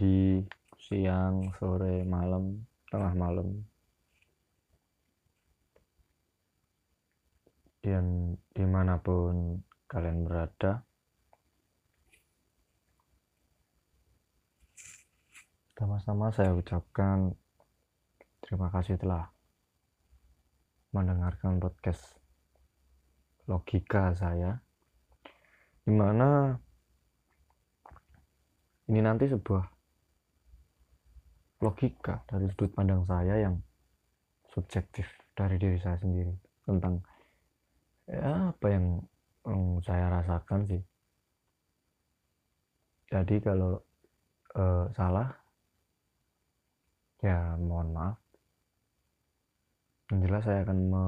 pagi, siang, sore, malam, tengah malam. Dan di mana pun kalian berada, sama-sama saya ucapkan terima kasih telah mendengarkan podcast logika saya di mana ini nanti sebuah logika dari sudut pandang saya yang subjektif dari diri saya sendiri tentang ya apa yang, saya rasakan sih. Jadi kalau uh, salah ya mohon maaf. Yang jelas saya akan me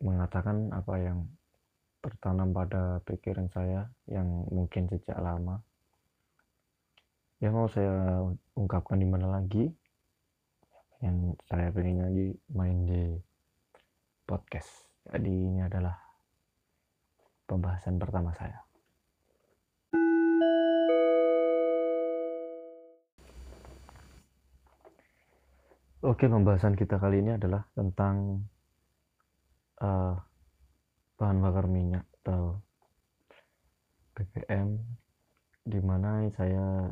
mengatakan apa yang tertanam pada pikiran saya yang mungkin sejak lama ya mau saya ungkapkan di mana lagi yang saya pengen lagi main di podcast. Jadi ini adalah pembahasan pertama saya. Oke, pembahasan kita kali ini adalah tentang uh, bahan bakar minyak atau BBM, di mana saya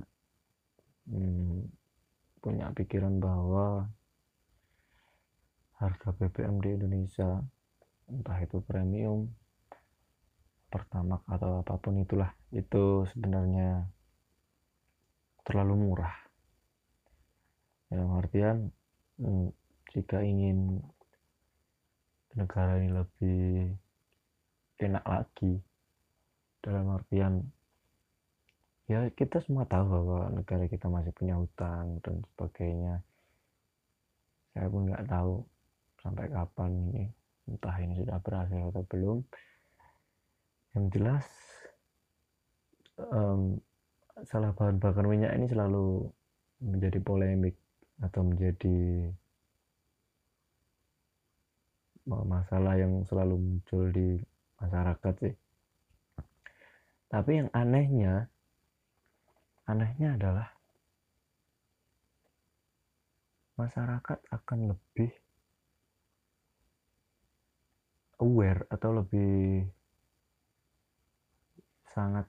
hmm, punya pikiran bahwa harga BBM di Indonesia, entah itu premium, pertama atau apa pun itulah, itu sebenarnya terlalu murah. Dalam artian Hmm, jika ingin negara ini lebih enak lagi dalam artian ya kita semua tahu bahwa negara kita masih punya hutang dan sebagainya. Saya pun nggak tahu sampai kapan ini entah ini sudah berhasil atau belum. Yang jelas um, salah bahan bakar minyak ini selalu menjadi polemik atau menjadi masalah yang selalu muncul di masyarakat sih. Tapi yang anehnya anehnya adalah masyarakat akan lebih aware atau lebih sangat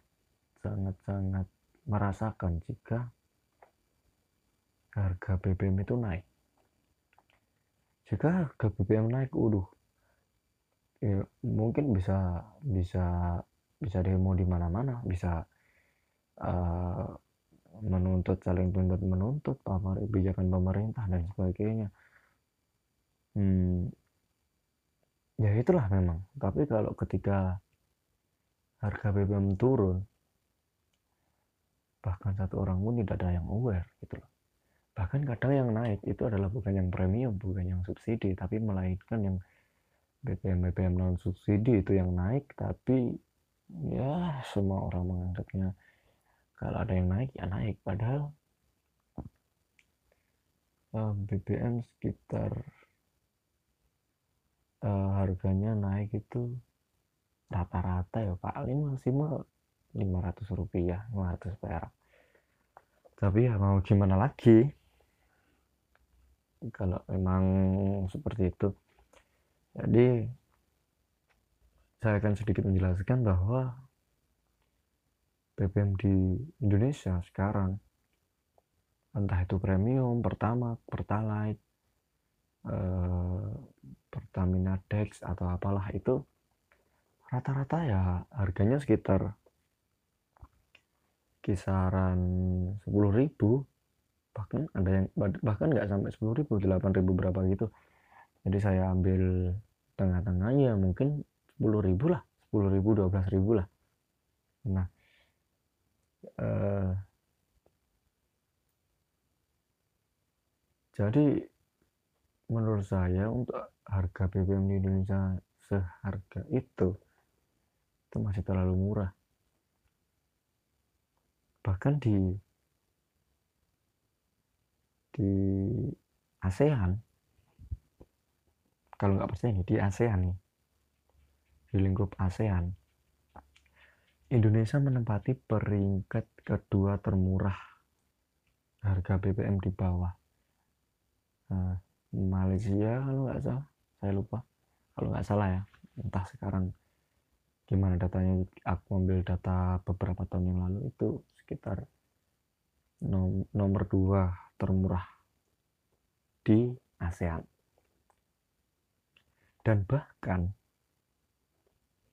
sangat sangat merasakan jika harga BBM itu naik. Jika harga BBM naik udah ya, mungkin bisa bisa bisa demo di mana-mana bisa uh, menuntut saling tuntut menuntut kebijakan pemerintah dan sebagainya. Hmm, ya itulah memang. Tapi kalau ketika harga BBM turun bahkan satu orang pun tidak ada yang aware gitu loh. Bahkan kadang yang naik itu adalah bukan yang premium bukan yang subsidi tapi melainkan yang BBM BBM non subsidi itu yang naik tapi ya semua orang menganggapnya kalau ada yang naik ya naik. Padahal uh, eh, BBM sekitar uh, harganya naik itu rata-rata ya paling maksimal 500 rupiah 500 perak. Tapi ya mau gimana lagi? Kalau memang seperti itu. Jadi saya akan sedikit menjelaskan bahwa BBM di Indonesia sekarang. Entah itu premium, pertama, pertalite, eh, Pertamina Dex atau apalah itu rata-rata ya harganya sekitar kisaran 10.000 bahkan ada yang bahkan nggak sampai sepuluh ribu delapan ribu berapa gitu. Jadi saya ambil tengah-tengahnya mungkin sepuluh ribu lah sepuluh ribu dua belas ribu lah. Nah eh, jadi menurut saya untuk harga BBM di Indonesia seharga itu itu masih terlalu murah. Bahkan di di ASEAN kalau nggak percaya nih di ASEAN nih di lingkup ASEAN Indonesia menempati peringkat kedua termurah harga BBM di bawah. Nah, Malaysia kalau nggak salah saya lupa. Kalau nggak salah ya entah sekarang gimana datanya. Aku ambil data beberapa tahun yang lalu itu sekitar nom nomor dua termurah di ASEAN. Dan bahkan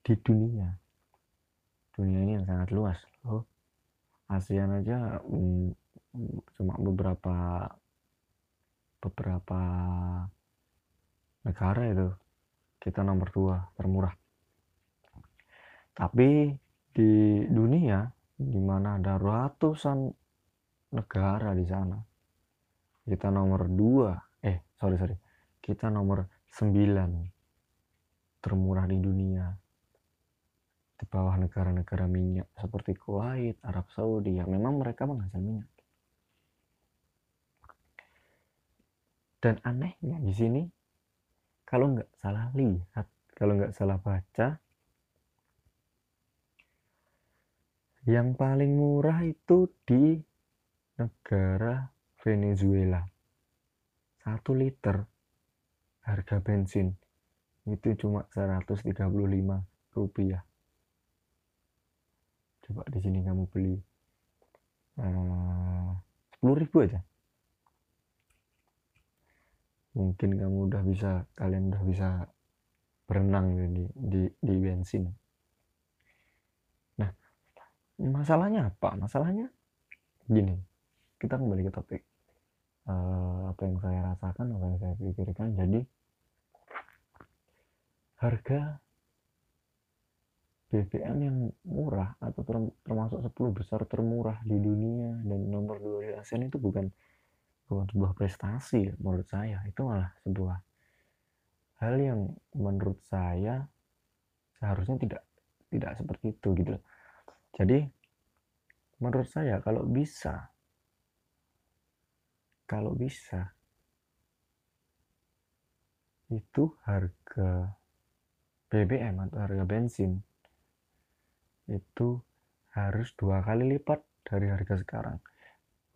di dunia dunia ini yang sangat luas. Oh. ASEAN aja um, cuma beberapa beberapa negara itu. Kita nomor dua termurah. Tapi di dunia di mana ada ratusan negara di sana kita nomor dua eh sorry sorry. Kita nomor sembilan termurah di dunia di bawah negara-negara minyak seperti Kuwait, Arab Saudi ya memang mereka menghasil minyak. Dan anehnya di sini kalau nggak salah lihat, kalau nggak salah baca, yang paling murah itu di negara Venezuela. Satu liter harga bensin itu cuma 135 rupiah coba di sini kamu beli eh, sepuluh ribu aja. Mungkin kamu udah bisa kalian udah bisa berenang di di, di bensin. Nah masalahnya apa? Masalahnya gini kita kembali ke topik uh, apa yang saya rasakan apa yang saya pikirkan. Jadi harga BBM yang murah atau termasuk 10 besar termurah di dunia dan nomor 2 di ASEAN itu bukan bukan sebuah prestasi menurut saya. Itu malah sebuah hal yang menurut saya seharusnya tidak tidak seperti itu gitu jadi menurut saya kalau bisa kalau bisa itu harga BBM atau harga bensin itu harus dua kali lipat dari harga sekarang.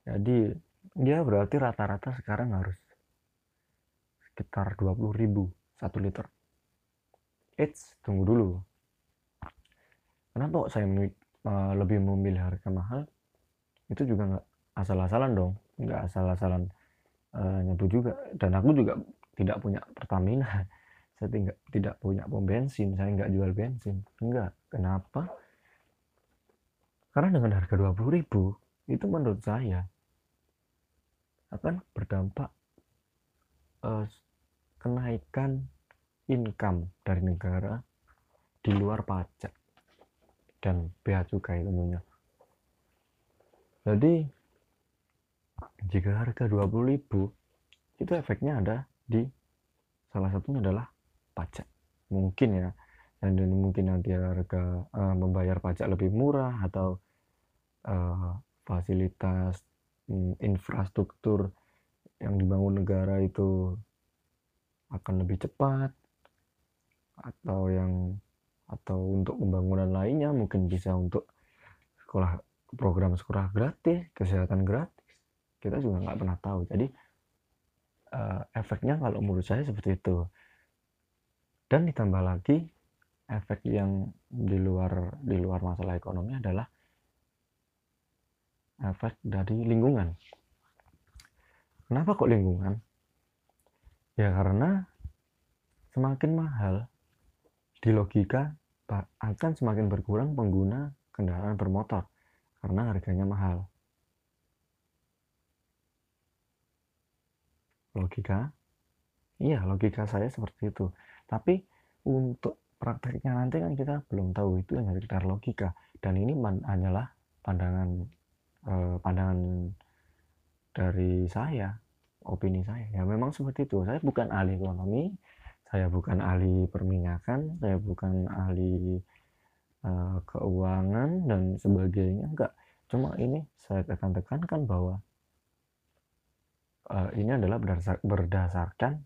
Jadi dia berarti rata-rata sekarang harus sekitar 20 ribu satu liter. Eits, tunggu dulu. Kenapa kok saya uh, lebih memilih harga mahal? Itu juga nggak asal-asalan dong. Nggak asal-asalan uh, juga. Dan aku juga tidak punya Pertamina. Saya tidak tidak punya pom bensin. Saya nggak jual bensin. Enggak kenapa karena dengan harga 20 ribu itu menurut saya akan berdampak uh, kenaikan income dari negara di luar pajak dan bea cukai tentunya. Jadi jika harga 20 ribu itu efeknya ada di salah satunya adalah pajak mungkin ya dan, dan mungkin nanti harga uh, membayar pajak lebih murah atau uh, fasilitas um, infrastruktur yang dibangun negara itu akan lebih cepat atau yang atau untuk pembangunan lainnya mungkin bisa untuk sekolah program sekolah gratis kesehatan gratis. Kita juga nggak pernah tahu. Jadi uh, efeknya kalau menurut saya seperti itu. Dan ditambah lagi efek yang di luar di luar masalah ekonomi adalah efek dari lingkungan. Kenapa kok lingkungan? Ya karena semakin mahal di logika akan semakin berkurang pengguna kendaraan bermotor karena harganya mahal. Logika? Iya, logika saya seperti itu. Tapi untuk prakteknya nanti kan kita belum tahu itu hanya sekedar logika dan ini hanyalah pandangan eh, pandangan dari saya opini saya. Ya memang seperti itu. Saya bukan ahli ekonomi saya bukan ahli perminyakan saya bukan ahli eh, keuangan dan sebagainya. Enggak. Cuma ini saya akan tekankan bahwa eh, ini adalah berdasar, berdasarkan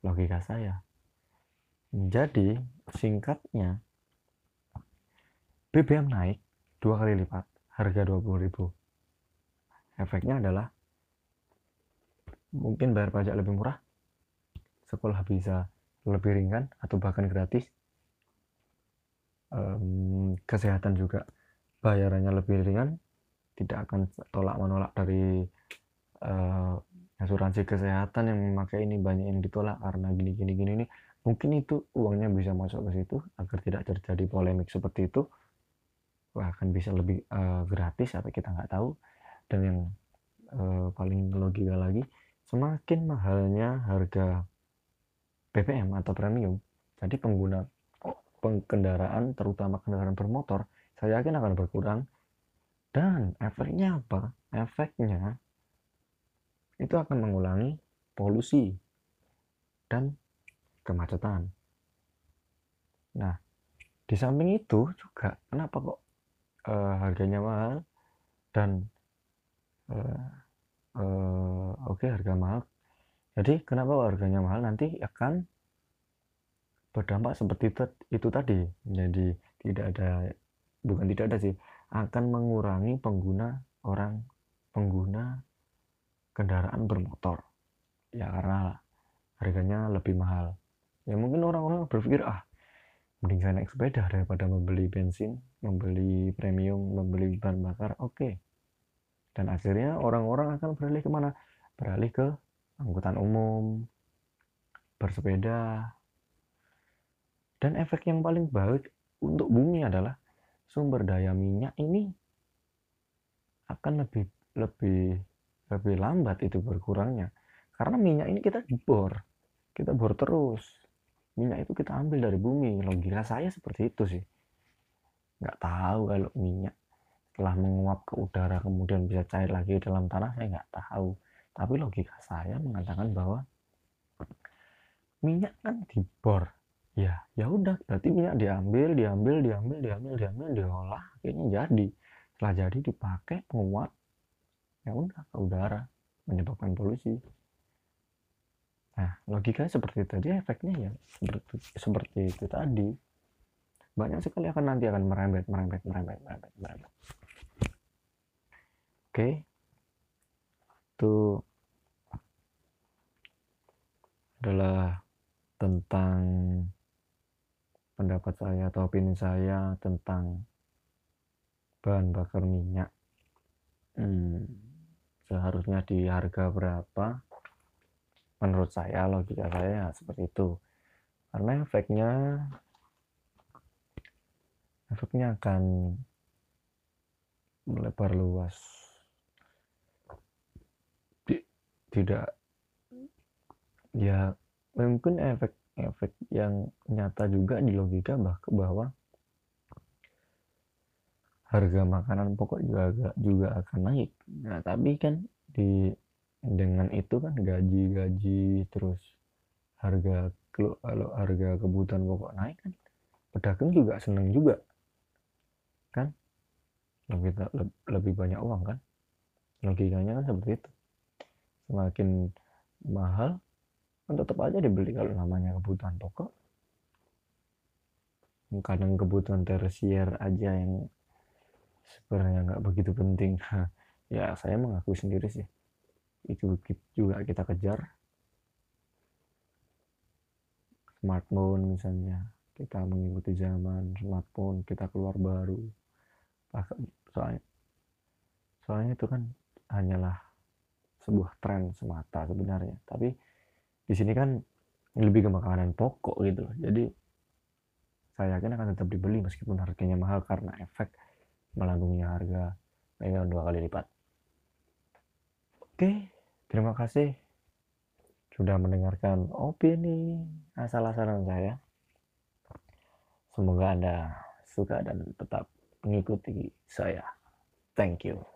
logika saya. Jadi, singkatnya, BBM naik dua kali lipat harga 20.000 efeknya adalah mungkin bayar pajak lebih murah sekolah bisa lebih ringan atau bahkan gratis. Um, kesehatan juga bayarannya lebih ringan tidak akan tolak menolak dari uh, asuransi kesehatan yang memakai ini banyak yang ditolak karena gini gini gini ini mungkin itu uangnya bisa masuk ke situ agar tidak terjadi polemik seperti itu bahkan bisa lebih uh, gratis atau kita nggak tahu. Dan yang uh, paling logika lagi semakin mahalnya harga BBM atau premium jadi pengguna kendaraan terutama kendaraan bermotor saya yakin akan berkurang. Dan efeknya apa? Efeknya itu akan mengulangi polusi dan kemacetan. Nah di samping itu juga kenapa kok uh, harganya mahal dan uh, uh, oke okay, harga mahal. Jadi kenapa harganya mahal? Nanti akan berdampak seperti itu, tadi. Jadi tidak ada bukan tidak ada sih akan mengurangi pengguna orang pengguna kendaraan bermotor. Ya karena harganya lebih mahal. Ya mungkin orang-orang berpikir ah mending saya naik sepeda daripada membeli bensin membeli premium membeli bahan bakar oke okay. dan akhirnya orang-orang akan beralih ke mana beralih ke angkutan umum bersepeda dan efek yang paling baik untuk bumi adalah sumber daya minyak ini akan lebih lebih lebih lambat itu berkurangnya. Karena minyak ini kita bor. Kita bor terus. Minyak itu kita ambil dari bumi. Logika saya seperti itu sih. Nggak tahu kalau minyak setelah menguap ke udara kemudian bisa cair lagi dalam tanah saya nggak tahu. Tapi logika saya mengatakan bahwa minyak kan dibor ya ya udah berarti minyak diambil diambil diambil diambil diambil diolah akhirnya jadi setelah jadi dipakai menguap ya udah ke udara menyebabkan polusi nah logikanya seperti tadi efeknya ya. Seperti seperti itu tadi. Banyak sekali akan nanti akan merembet merembet merembet merembet merembet. Oke. Itu adalah tentang pendapat saya atau opini saya tentang bahan bakar minyak. Hmm, seharusnya di harga berapa menurut saya logika saya ya seperti itu karena efeknya efeknya akan melebar luas tidak ya mungkin efek efek yang nyata juga di logika bahwa harga makanan pokok juga juga akan naik. Nah, tapi kan di dengan itu kan gaji-gaji terus harga kalau harga kebutuhan pokok naik kan pedagang juga seneng juga kan? Lebih lebih banyak uang kan? Logikanya kan seperti itu. Semakin mahal kan tetap aja dibeli kalau namanya kebutuhan pokok. Kadang kebutuhan tersier aja yang sebenarnya nggak begitu penting. Ya saya mengaku sendiri sih itu juga kita kejar. Smartphone misalnya kita mengikuti zaman smartphone kita keluar baru. Soalnya soalnya itu kan hanyalah sebuah tren semata sebenarnya. Tapi di sini kan lebih ke makanan pokok gitu jadi saya yakin akan tetap dibeli meskipun harganya mahal karena efek melambungnya harga. Premium dua kali lipat. Oke terima kasih sudah mendengarkan opini asal-asalan saya. Semoga anda suka dan tetap mengikuti saya. Thank you